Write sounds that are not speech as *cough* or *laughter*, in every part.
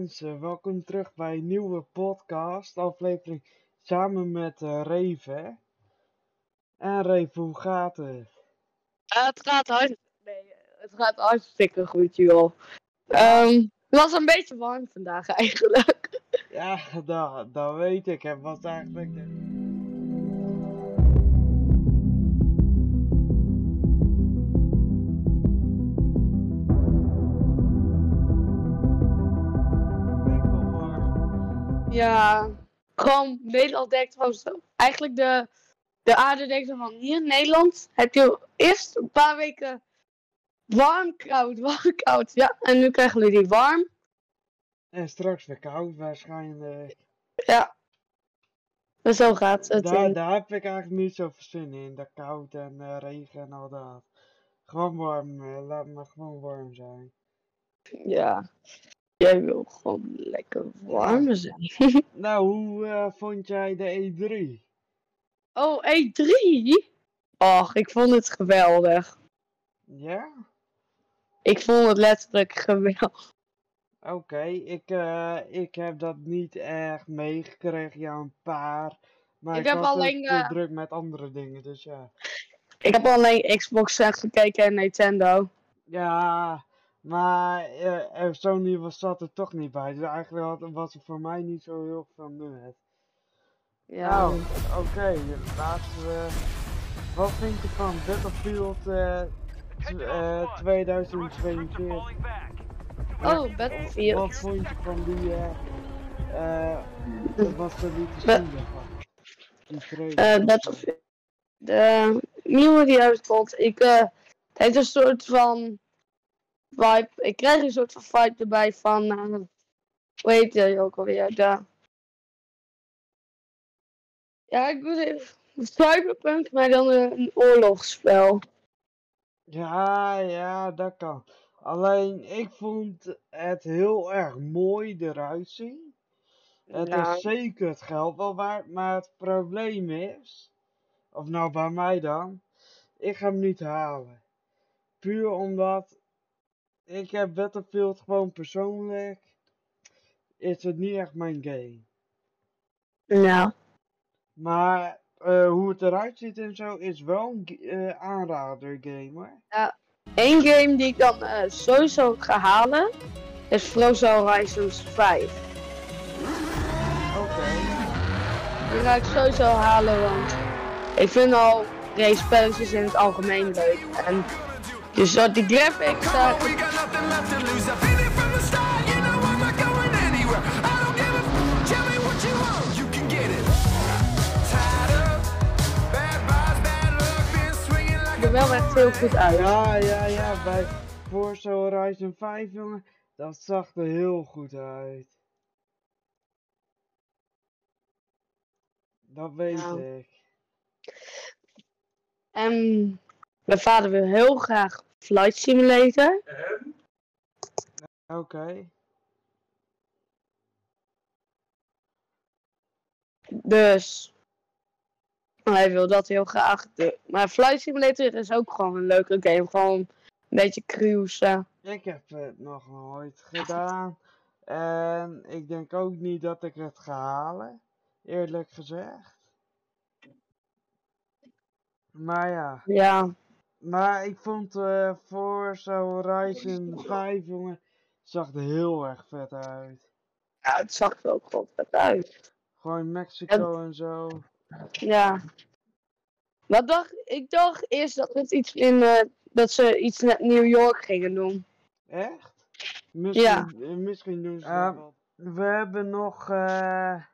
mensen, welkom terug bij een nieuwe podcast, aflevering samen met uh, Reven. En Reven, hoe gaat het? Uh, het, gaat hard... nee, het gaat hartstikke goed, joh. Um, het was een beetje warm vandaag *laughs* eigenlijk. Ja, dat, dat weet ik. Het was eigenlijk... Ja, gewoon Nederland denkt gewoon zo. Eigenlijk de, de aarde denkt van hier in Nederland heb je eerst een paar weken warm, koud, *laughs* warm, koud. Ja, en nu krijgen we die warm. En straks weer koud waarschijnlijk. Ja. En zo gaat het. Daar, daar heb ik eigenlijk niet zo zin in. Dat koud en uh, regen en al dat. Gewoon warm. Uh, laat maar gewoon warm zijn. Ja. Jij wil gewoon lekker warm zijn. *laughs* nou, hoe uh, vond jij de E3? Oh, E3? Och, ik vond het geweldig. Ja? Ik vond het letterlijk geweldig. Oké, okay, ik, uh, ik heb dat niet echt meegekregen, ja, een paar. Maar ik, ik heb alleen uh, druk met andere dingen, dus ja. Ik heb alleen Xbox gekeken en Nintendo. Ja, maar uh, Sony was, zat er toch niet bij. Dus eigenlijk had, was er voor mij niet zo heel veel nut. Ja. Nou, oké, okay, laten we. Wat vind je van Battlefield uh, 2022? Oh, Battlefield. Wat vond je van die. eh. Uh, wat ze lieten zien daarvan? Eh, Battlefield. De nieuwe die uitkomt, ik. Uh, het heeft een soort van vibe. Ik krijg een soort van vibe erbij van. Uh, hoe heet je ook alweer? De... Ja, ik moet even. Cyberpunk, maar dan een oorlogsspel. Ja, ja, dat kan. Alleen, ik vond het heel erg mooi eruit zien. Het ja. is zeker het geld wel waard, maar het probleem is, of nou bij mij dan, ik ga hem niet halen. Puur omdat ik heb Battlefield gewoon persoonlijk. Is het niet echt mijn game. Ja. Maar uh, hoe het eruit ziet en zo is wel een uh, aanrader game hoor. Ja. Eén game die ik dan uh, sowieso ga halen is Forza Horizons 5. Oké. Okay. Die ga ik sowieso halen want ik vind al race spelletjes in het algemeen leuk. En dus dat die graphics daar... er wel echt heel goed uit. Ja, ja, ja. Bij Forza Horizon 5, jongen, dat zag er heel goed uit. Dat weet ja. ik. En mijn vader wil heel graag Flight Simulator. Oké. Okay. Dus hij wil dat heel graag. Maar Flight Simulator is ook gewoon een leuke game. Gewoon een beetje cruisen. Ik heb het nog nooit gedaan. En ik denk ook niet dat ik het ga halen. Eerlijk gezegd. Maar ja. Ja. Maar ik vond uh, Forza Horizon 5, jongen, zag er heel erg vet uit. Ja, het zag er ook gewoon vet uit. Gewoon Mexico en, en zo. Ja. Wat dacht, ik dacht eerst dat het iets in, uh, dat ze iets naar New York gingen doen. Echt? Misschien, ja. Misschien doen ze uh, wel. We hebben nog. Uh...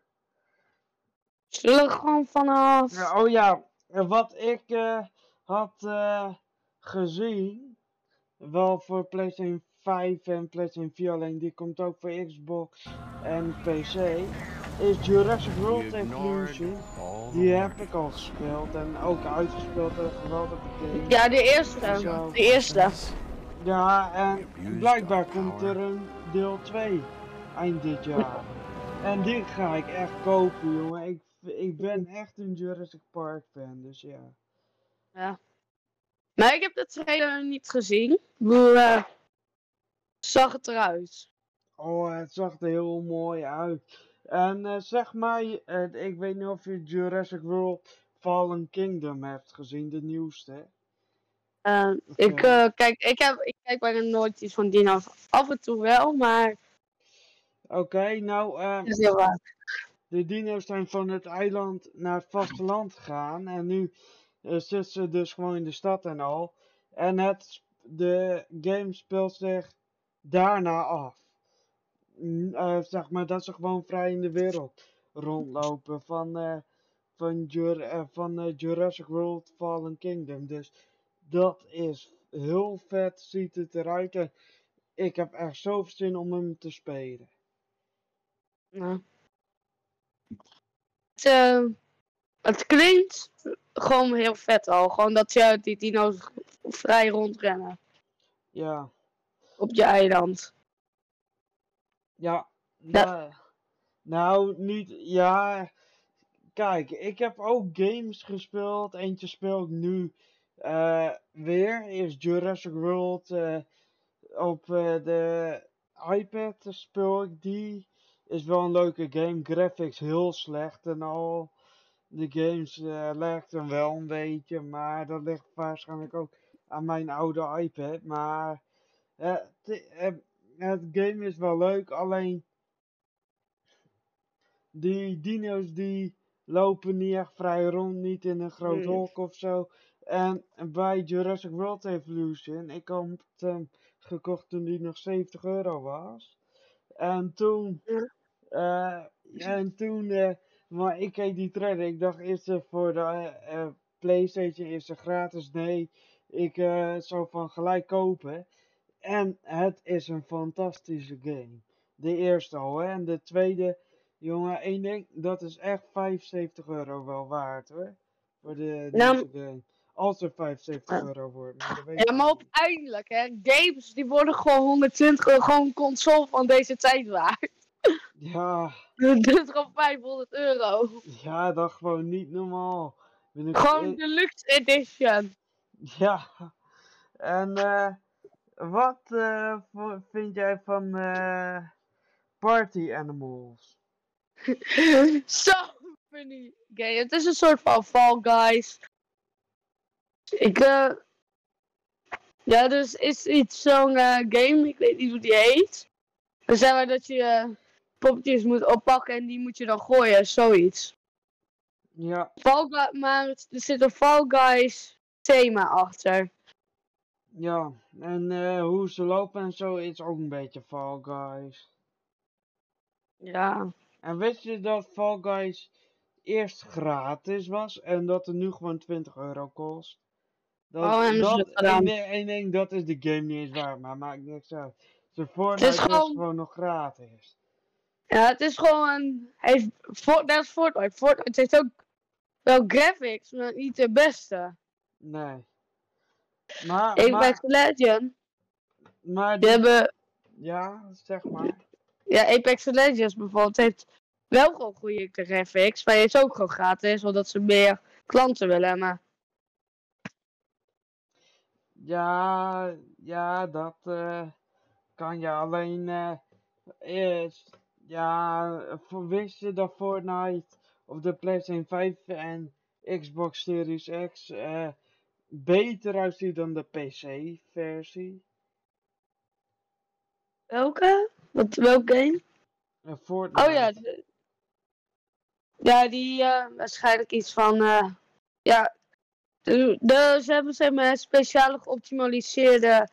Zullen we gewoon vanaf. Ja, oh ja, wat ik uh, had uh, gezien, wel voor PlayStation 5 en PlayStation 4 alleen, die komt ook voor Xbox en PC is Jurassic World Evolution. Die heb ik al gespeeld en ook uitgespeeld en geweldig game. Ja, de eerste. De eerste. Ja, en blijkbaar komt er een deel 2 eind dit jaar. En die ga ik echt kopen, jongen. Ik, ik ben *laughs* echt een Jurassic Park fan, dus ja. Ja. Maar ik heb de trailer niet gezien. Hoe uh, zag het eruit? Oh, het zag er heel mooi uit. En zeg maar, ik weet niet of je Jurassic World Fallen Kingdom hebt gezien, de nieuwste. Ik, kijk, ik, heb, ik kijk bijna nooit iets van dino's. Af en toe wel, maar... Oké, nou... Uh, is heel waar. De dino's zijn van het eiland naar het vasteland gegaan. En nu zitten ze dus gewoon in de stad en al. En het, de game speelt zich daarna af. zeg maar dat ze gewoon vrij in de wereld rondlopen. Van van, Jur van Jurassic World Fallen Kingdom. Dus dat is heel vet, ziet het eruit. En ik heb echt zoveel zin om hem te spelen. Nou. Uh, het klinkt gewoon heel vet al. Gewoon dat je die dino's vrij rondrennen. Ja. Op je eiland. Ja. ja. Nou, niet. Ja. Kijk, ik heb ook games gespeeld. Eentje speel ik nu uh, weer. Is Jurassic World uh, op uh, de iPad speel ik die. Is wel een leuke game. Graphics heel slecht en al. De games uh, lijken wel een beetje, maar dat ligt waarschijnlijk ook aan mijn oude iPad. Maar het game is wel leuk, alleen die dino's die lopen niet echt vrij rond, niet in een groot nee. hok of zo. En bij Jurassic World Evolution, ik had hem gekocht toen die nog 70 euro was. En toen, uh, en toen, uh, maar ik keek die trailer, ik dacht is ze voor de uh, Playstation, is ze gratis? Nee, ik zou van gelijk kopen. En het is een fantastische game. De eerste al, hè. En de tweede, jongen, één ding, dat is echt 75 euro wel waard, hoor. Voor de nou, game. Als er 75 euro wordt. Maar ja, maar uiteindelijk, hè. Games, die worden gewoon 120 euro, gewoon console van deze tijd waard. Ja. *laughs* Dat is gewoon 500 euro. Ja, dat gewoon niet normaal. Gewoon de luxe edition. Ja. En uh, wat uh, vind jij van uh, Party Animals? *laughs* Zo funny game. Het is een soort van Fall Guys. Ik, uh, ja, dus is iets zo'n uh, game, ik weet niet hoe die heet. Dan zeggen we dat je poppetjes moet oppakken en die moet je dan gooien, zoiets. Ja. Fall Guys, maar er zit een Fall Guys thema achter. Ja, en hoe ze lopen en zo is ook een beetje Fall Guys. Ja. En wist je dat Fall Guys eerst gratis was en dat het nu gewoon 20 euro kost? Dat, oh, en dat. Eén ding, dat is de game niet eens waar, maar maakt niks uit. Ze Fortnite is gewoon... gewoon nog gratis. Ja, het is gewoon. Heeft, dat is Fortnite. Fortnite heeft ook wel graphics, maar niet de beste. Nee. Maar. Apex maar, Legends. Maar. Die, hebben. Ja, zeg maar. Ja, Apex Legends bijvoorbeeld heeft wel gewoon goede graphics, maar is ook gewoon gratis, omdat ze meer klanten willen. Maar ja, ja, dat uh, kan je alleen. Uh, is, ja, wist je dat Fortnite op de PlayStation 5 en Xbox Series X uh, beter uitziet dan de PC-versie? Welke? Wat, welke game? Fortnite. Oh ja. Ja, die waarschijnlijk iets van. ja, de, ze hebben zeg maar speciale geoptimaliseerde.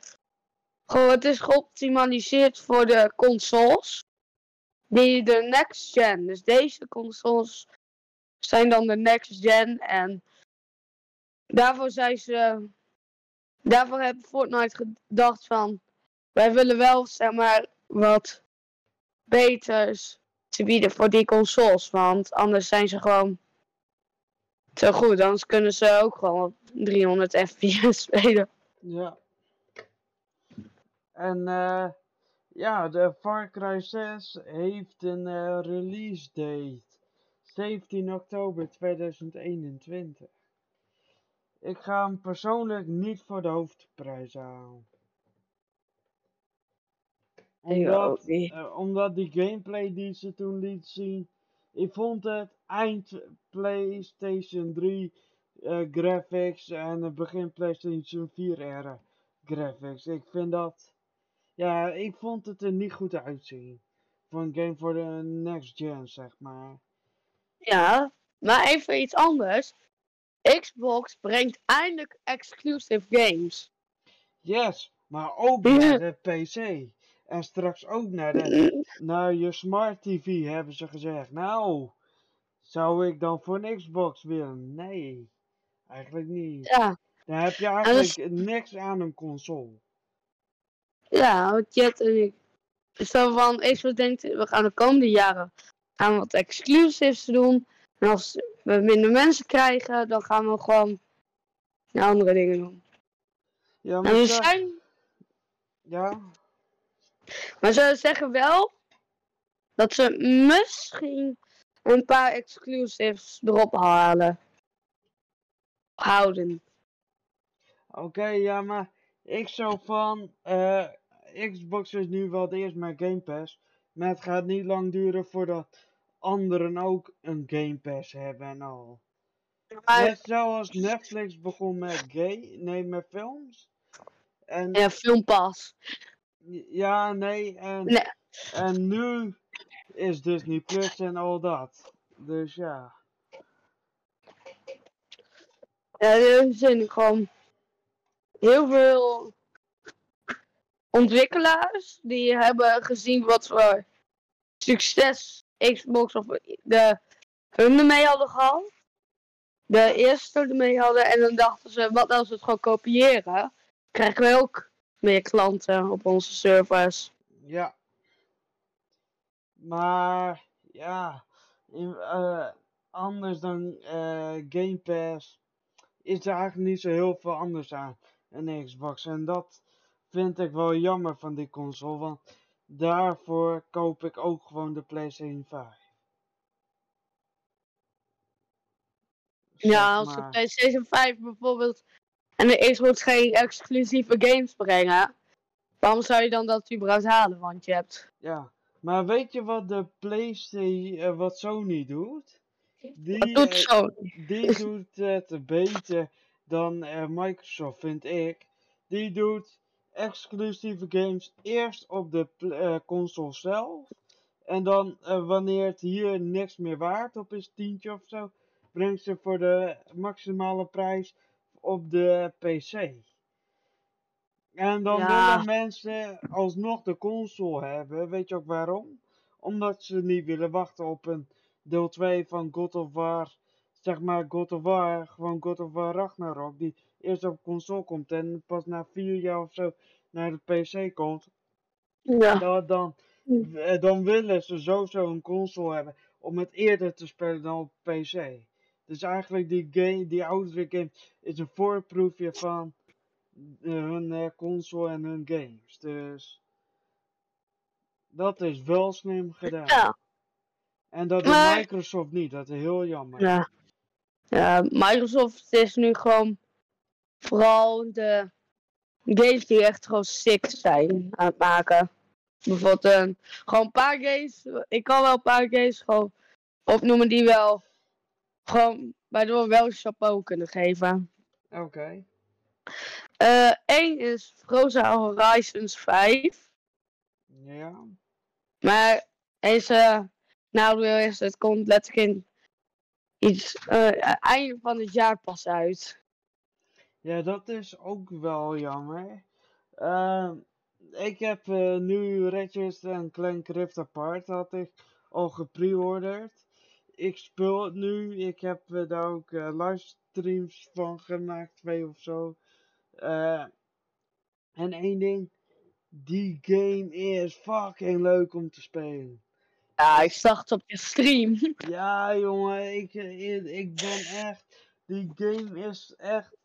Gewoon, het is geoptimaliseerd voor de consoles. Die de next gen. Dus deze consoles zijn dan de next gen. En daarvoor zijn ze. Daarvoor hebben Fortnite gedacht van. Wij willen wel zeg maar wat beters te bieden voor die consoles. Want anders zijn ze gewoon zo goed, anders kunnen ze ook gewoon 300 fps *laughs* spelen. Ja. En uh, ja, de Far Cry 6 heeft een uh, release date. 17 oktober 2021. Ik ga hem persoonlijk niet voor de hoofdprijs halen. Omdat, uh, omdat die gameplay die ze toen liet zien, ik vond het eind PlayStation 3 uh, eh, graphics en het begin PlayStation 4 era graphics. Ik vind dat, ja, ik vond het er niet goed uitzien. Voor een game voor de next gen, zeg maar. Ja, maar even iets anders. Xbox brengt eindelijk exclusive games. Yes, maar ook *laughs* naar de PC. En straks ook naar, de, naar je smart TV hebben ze gezegd. Nou, zou ik dan voor een Xbox willen? Nee, eigenlijk niet. Ja. Dan heb je eigenlijk niks aan een console. Ja, Jet en ik. Zo van, Xbox denkt, we gaan de komende jaren gaan we wat exclusives doen. En als we minder mensen krijgen, dan gaan we gewoon andere dingen doen. Ja, maar en zijn... Ja. Maar ze zeggen wel dat ze misschien een paar exclusives erop halen. Houden. Oké, ja, maar ik zou van uh, Xbox is nu wel het eerst met Game Pass. Maar het gaat niet lang duren voordat anderen ook een Game Pass hebben en al. Net zoals Netflix begon met gay, nee, met films. En, ja, filmpas. Ja, nee, en, nee. en nu is Disney Plus en al dat. Dus ja. Ja, er zijn gewoon heel veel ontwikkelaars die hebben gezien wat voor succes Xbox of de hun ermee hadden gehad. De eerste ermee hadden en dan dachten ze, wat als we het gewoon kopiëren? Krijgen we ook meer klanten op onze servers. Ja. Maar ja, uh, anders dan uh, Game Pass is er eigenlijk niet zo heel veel anders aan een Xbox. En dat vind ik wel jammer van die console, want daarvoor koop ik ook gewoon de PlayStation 5. ja, als de PlayStation 5 bijvoorbeeld en de Xbox geen exclusieve games brengen, waarom zou je dan dat überhaupt halen? Want je hebt. Ja, maar weet je wat de PlayStation, uh, wat Sony doet? Die, wat doet Sony? die doet het beter dan uh, Microsoft, vind ik. Die doet exclusieve games eerst op de uh, console zelf. En dan wanneer het hier niks meer waard op is, tientje of zo, brengt ze voor de maximale prijs op de PC. En dan willen mensen alsnog de console hebben. Weet je ook waarom? Omdat ze niet willen wachten op een deel 2 van God of War. Zeg maar God of War, gewoon God of War Ragnarok. Die eerst op console komt en pas na vier jaar of zo naar de PC komt. Ja. Dan, dan, eh, dan willen ze sowieso een console hebben om het eerder te spelen dan op PC. Dus eigenlijk die game, die oudere game, is een voorproefje van hun uh, console en hun games. Dus dat is wel slim gedaan. Ja. En dat doet Microsoft niet, dat is heel jammer. Ja. Ja, Microsoft is nu gewoon vooral de games die echt gewoon sick zijn aan het maken. Bijvoorbeeld uh, gewoon een paar games, ik kan wel een paar games gewoon opnoemen die wel gewoon waardoor we wel chapeau kunnen geven. Oké. Okay. Eén uh, is Frozen Horizons 5. Ja. Maar deze nou is het komt letterlijk in iets uh, einde van het jaar pas uit. Ja, dat is ook wel jammer. Uh, ik heb uh, nu Ratchet en Clank Rift Apart had ik al gepreorderd ik speel het nu. Ik heb uh, daar ook livestreams van gemaakt, twee of zo. En één ding, die game is fucking leuk om te spelen. Ja, ik zag het op je stream. *laughs* Ja, jongen, ik, ik, ik ben echt. Die game is echt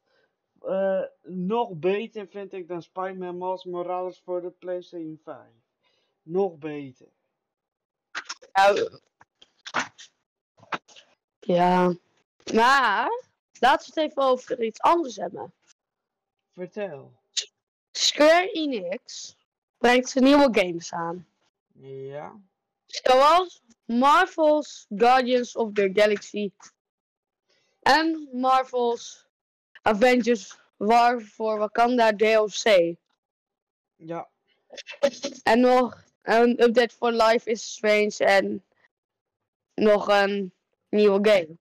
nog beter, vind ik, dan Spider-Man Miles Morales voor de PlayStation 5. Nog beter. Nou, ja, maar laten we het even over iets anders hebben. Vertel. Square Enix brengt ze nieuwe games aan. Ja. Zoals Marvel's Guardians of the Galaxy en Marvel's Avengers War for Wakanda DLC. Ja. En nog een update voor Life is Strange en nog een nieuwe game.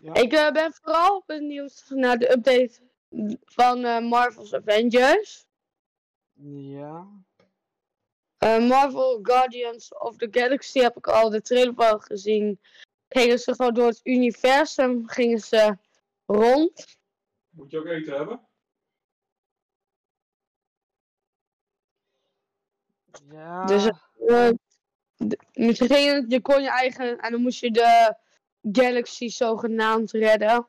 Ja. Ik uh, ben vooral benieuwd naar de update van uh, Marvel's Avengers. Ja. Uh, Marvel Guardians of the Galaxy heb ik al de trailer van gezien. Gingen ze gewoon door het universum, gingen ze rond. Moet je ook eten hebben? Ja. Dus uh, misschien je kon je eigen en dan moest je de Galaxy zogenaamd redden.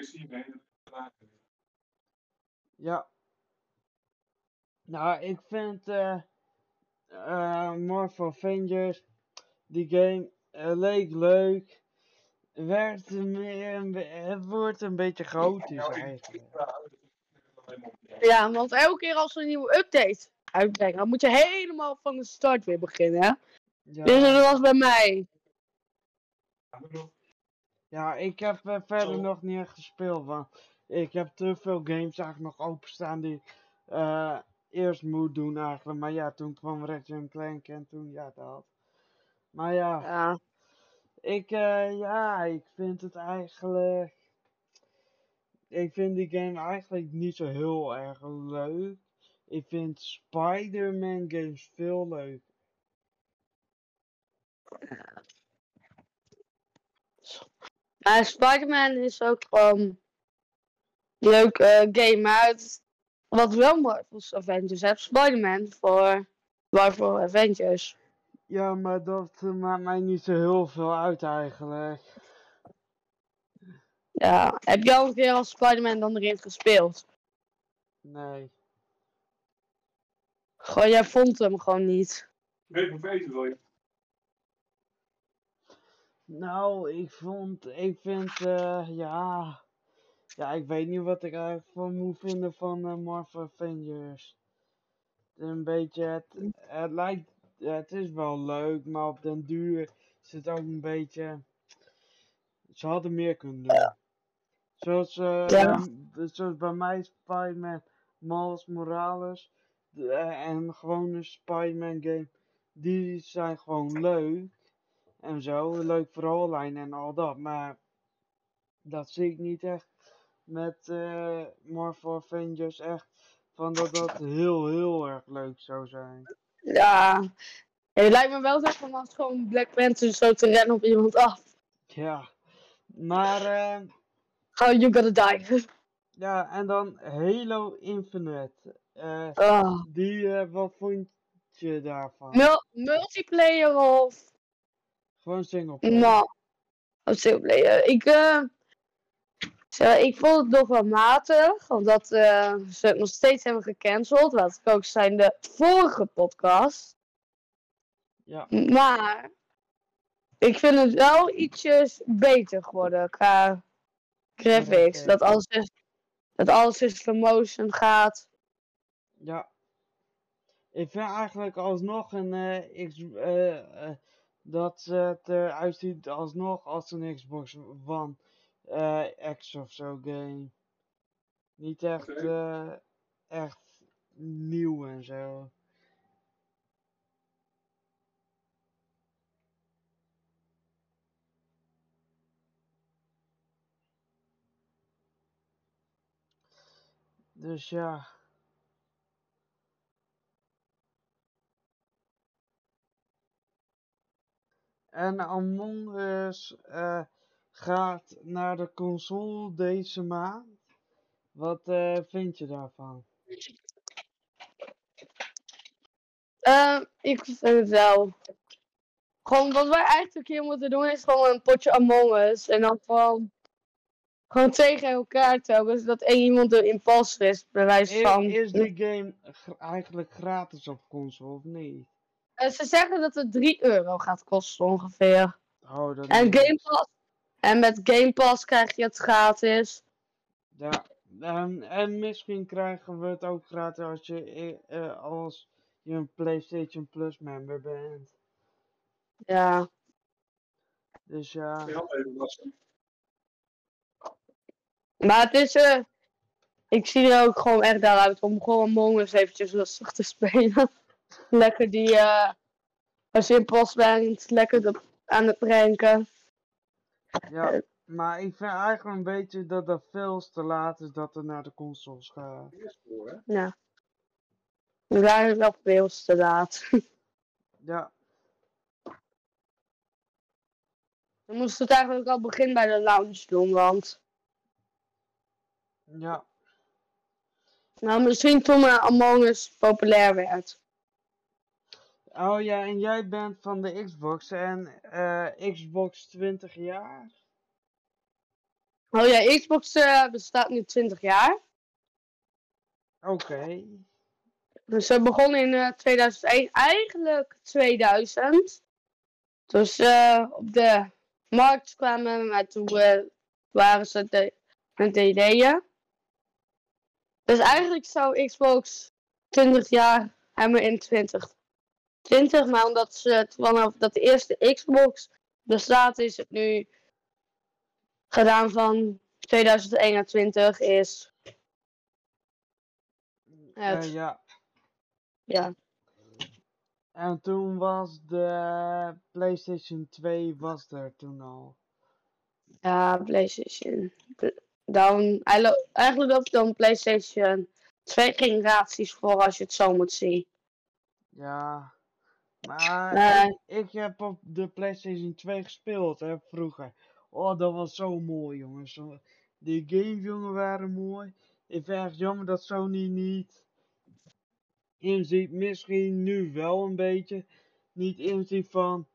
Zien? Ja. Nou, ik vind uh, uh, Marvel Avengers, die game, uh, leek leuk. Werd meer, het wordt een beetje chaotisch eigenlijk. Ja, want elke keer als we een nieuwe update uitbrengen, dan moet je helemaal van de start weer beginnen. Ja. Dus dat was bij mij. Ja, ik heb uh, verder Zo. nog niet echt gespeeld, want ik heb te veel games eigenlijk nog openstaan die ik uh, eerst moet doen eigenlijk. Maar ja, toen kwam Ratchet Clank en toen, ja, dat. Maar ja, Ja, ik, uh, ja, ik vind het eigenlijk... Ik vind die game eigenlijk niet zo heel erg leuk. Ik vind Spider-Man games veel leuk. maar Spider-Man is ook gewoon een leuke game. Maar het, wat wel Marvel's Avengers heeft, Spider-Man voor Marvel Avengers. Ja, maar dat maakt mij niet zo heel veel uit eigenlijk. Ja, heb je al een keer als Spider-Man dan erin gespeeld? Nee. Gewoon, jij vond hem gewoon niet. Weet hoeveel eten wil je? Nou, ik vond, ik vind, uh, ja, ja, ik weet niet wat ik eigenlijk van moet vinden van uh, Marvel Avengers. Een beetje, het, het lijkt, het is wel leuk, maar op den duur is het ook een beetje, ze hadden meer kunnen doen. Zoals, uh, Ja. bij, zoals bij mij Spider-Man Miles Morales eh, en een gewone Spider-Man game, die zijn gewoon leuk en zo, leuk verhaallijn en al dat, maar dat zie ik niet echt met eh, Marvel Avengers echt van dat dat heel heel erg leuk zou zijn. Ja. Het lijkt me wel zo van als gewoon Black Panther zo te rennen op iemand af. Ja, maar eh, How you gonna die? *laughs* ja, en dan Halo Infinite. Eh, Ah. die, wat vond je daarvan? Mul- multiplayer of Gewoon singleplayer. nou, of singleplayer. Ik, zo, ik vond het nog wel matig, omdat eh, ze het nog steeds hebben gecanceld. Wat ik ook zei in de vorige podcast. Ja, Maar ik vind het wel ietsjes beter geworden qua graphics. Dat alles is, dat alles in slow motion gaat. ja. Ik vind eigenlijk alsnog een eh, X, eh, eh, dat het eruit ziet alsnog als een Xbox One eh, X of zo game. Niet echt, Oké. eh, echt nieuw en zo. Dus ja. En Among Us eh, gaat naar de console deze maand. Wat eh, vind je daarvan? Eh, ik vind het wel. Gewoon wat wij eigenlijk hier moeten doen is gewoon een potje Among Us. En dan gewoon, gewoon tegen elkaar telkens dat één iemand de imposter is. Bij wijze van. is die game eigenlijk gratis op console of niet? Eh, ze zeggen dat het 3 euro gaat kosten ongeveer. Oh, dat En is- Game Pass. En met Game Pass krijg je het gratis. Ja, En, en misschien krijgen we het ook gratis als je, uh, als je een PlayStation Plus member bent. Ja. Dus ja. Maar het is, uh, ik zie er ook gewoon echt daaruit om gewoon Among Us eventjes rustig te *laughs* spelen. lekker die, uh, als je in post bent, lekker aan het pranken. Ja, maar ik vind eigenlijk een beetje dat dat veel te laat is dat er naar de consoles gaat. Ja. Daar is wel veel te laat. *laughs* ja. We moesten het eigenlijk al begin bij de lounge doen, want... Ja. Nou, misschien toen Among Us populair werd. Oh ja, en jij bent van de Xbox en uh, Xbox 20 jaar? Oh ja, Xbox uh, bestaat nu 20 jaar. Oké. Okay. Dus ze begonnen in uh, 2001, eigenlijk 2000. Dus op de markt kwamen, maar toen waren ze de, met de ideeën. Dus eigenlijk zou Xbox 20 jaar hebben in 2020. Maar omdat ze vanaf dat de eerste Xbox bestaat, is het nu gedaan van 2021 is. Het, uh, ja. Ja. En toen was de PlayStation 2 was er toen al. Ja, PlayStation. Dan, eigenlijk loopt dan PlayStation twee generaties voor als je het zo moet zien. Ja. Maar ik, ik, heb op de PlayStation 2 gespeeld hè, vroeger. Oh, dat was zo mooi, jongens. Die games, jongen, waren mooi. Ik vind het jammer dat Sony niet inziet. Misschien nu wel een beetje. Niet inziet van.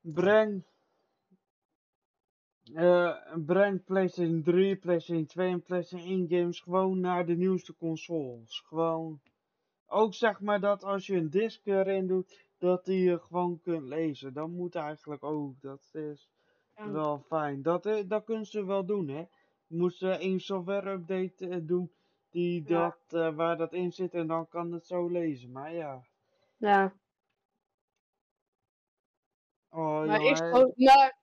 Breng. Uh, breng PlayStation 3, PlayStation 2 en PlayStation 1 games gewoon naar de nieuwste consoles. Gewoon. Ook zeg maar dat als je een disc erin doet, dat die je gewoon kunt lezen. Dat moet eigenlijk ook. Dat is wel fijn. Dat, eh, dat kunnen ze wel doen, hè. Moesten een software update uh, doen die dat, uh, waar dat in zit en dan kan het zo lezen. Maar ja. Ja. Oh, maar, joh, Xbox, maar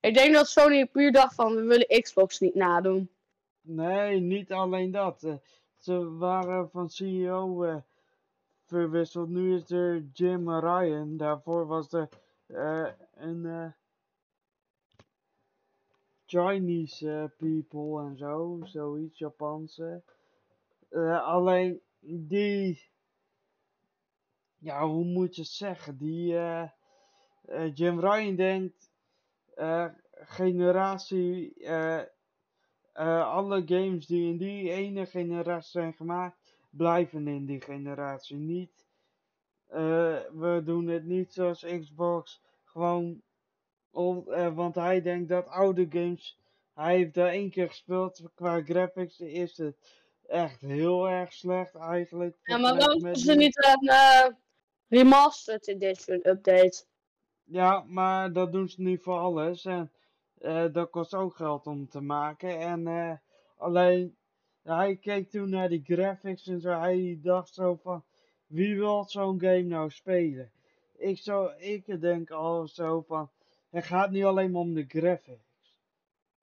ik denk dat Sony puur dacht van we willen Xbox niet nadoen. Nee, niet alleen dat. ze waren van CEO verwisseld. Nu is er Jim Ryan. Daarvoor was er een Chinese uh, people en zo, zoiets, Japanse. Alleen die, ja, hoe moet je het zeggen? Die Jim Ryan denkt, generatie, alle games die in die ene generatie zijn gemaakt, blijven in die generatie niet. we doen het niet zoals Xbox, gewoon uh, want hij denkt dat oude games. Hij heeft daar één keer gespeeld qua graphics. Is het echt heel erg slecht eigenlijk. Ja, maar waarom is er niet een uh, remastered edition update? Ja, maar dat doen ze niet voor alles. En uh, dat kost ook geld om te maken. En alleen, hij keek toen naar die graphics en zo. Hij dacht zo van, wie wil zo'n game nou spelen? Ik, zou, ik denk al zo van, het gaat niet alleen maar om de graphics.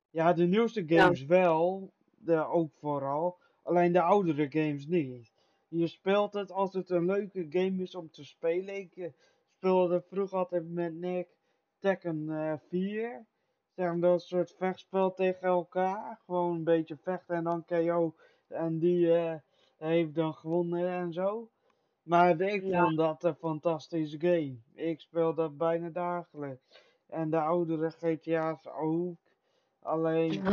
Ja, de nieuwste games wel, de, ook vooral. Alleen de oudere games niet. Je speelt het als het een leuke game is om te spelen. Ik uh, speelde vroeger altijd met Nick Tekken uh, 4. Zeg maar, dat soort vechtspel tegen elkaar. Gewoon een beetje vechten en dan KO. En die uh, heeft dan gewonnen en zo. Maar ik ja. vond dat een fantastische game. Ik speel dat bijna dagelijks. En de oudere GTA's ook. Alleen,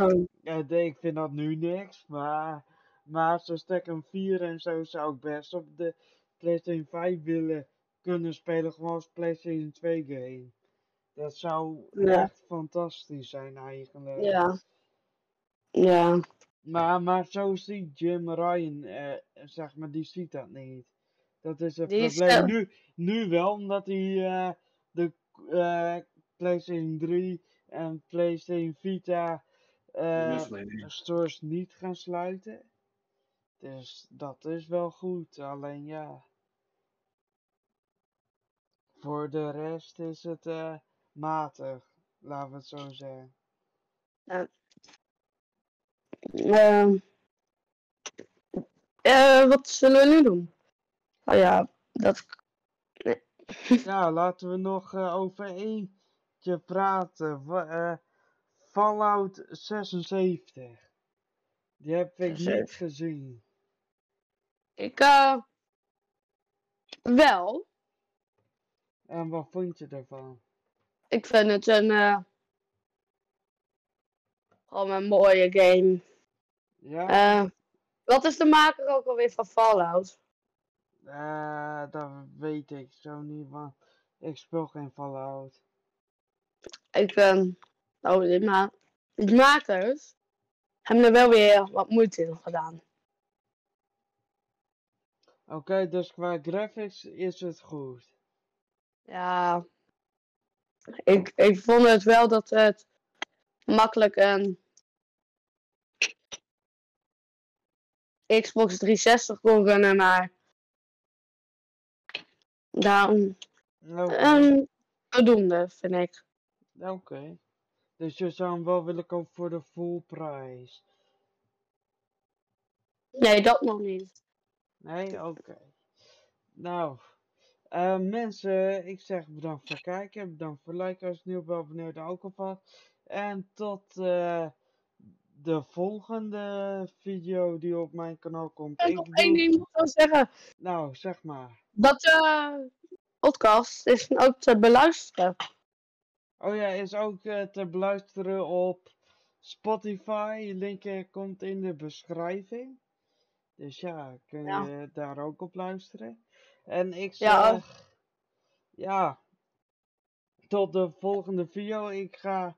ja, ik vind dat nu niks. Maar, maar zo Tekken 4 en zo zou ik best op de PlayStation 5 willen kunnen spelen. Gewoon als PlayStation 2 game. Dat zou Ja. echt fantastisch zijn eigenlijk. Ja. Ja. Maar, maar zo ziet Jim Ryan, eh, zeg maar, die ziet dat niet. Dat is het Die probleem. Nu, nu wel, omdat hij eh, de eh, PlayStation 3 en PlayStation Vita uh, stores niet gaan sluiten. Dus dat is wel goed. Alleen ja. Voor de rest is het uh, matig. Laten we het zo zeggen. Uh, uh, wat zullen we nu doen? Oh ja, dat. *laughs* Nee. Ja, laten we nog uh, over eentje praten. Uh, Fallout 76. Die heb ik niet gezien. Ik, uh, wel. En wat vond je ervan? Ik vind het een, uh, gewoon een mooie game. Ja. Uh, wat is de maker ook alweer van Fallout? Uh, dat weet ik zo niet, want ik speel geen Fallout. Ik, um, oh, dit ma de makers hebben er wel weer wat moeite in gedaan. Oké, okay, dus qua graphics is het goed. Ja, ik, ik vond het wel dat het makkelijk een Xbox 360 kon runnen, maar daarom okay. um, voldoende, vind ik. Oké. Okay. Dus je zou hem wel willen kopen voor de full prijs? Nee, dat nog niet. Nee, oké. Nou, uh, mensen, ik zeg bedankt voor het kijken. Bedankt voor het liken als je nieuw bent, abonneer ook alvast. En tot uh, de volgende video die op mijn kanaal komt. Ik nog één ding moet wel zeggen. Nou, zeg maar. Dat uh, podcast is ook te beluisteren. Oh ja, is ook uh, te beluisteren op Spotify. Link komt in de beschrijving. Dus ja, kun je ja. daar ook op luisteren. En ik zeg, ja, ja, tot de volgende video. Ik ga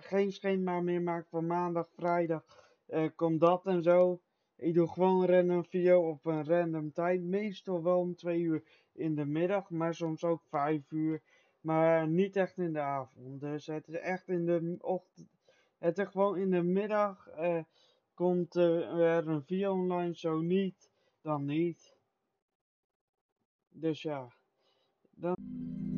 geen schema meer maken van maandag, vrijdag, uh, komt dat en zo. Ik doe gewoon een random video op een random tijd. Meestal wel om 2 uur in de middag, maar soms ook 5 uur. Maar niet echt in de avond. Dus het is echt in de ochtend. Het is gewoon in de middag. Uh, komt er een video online, zo niet, dan niet. Dus ja. Dan...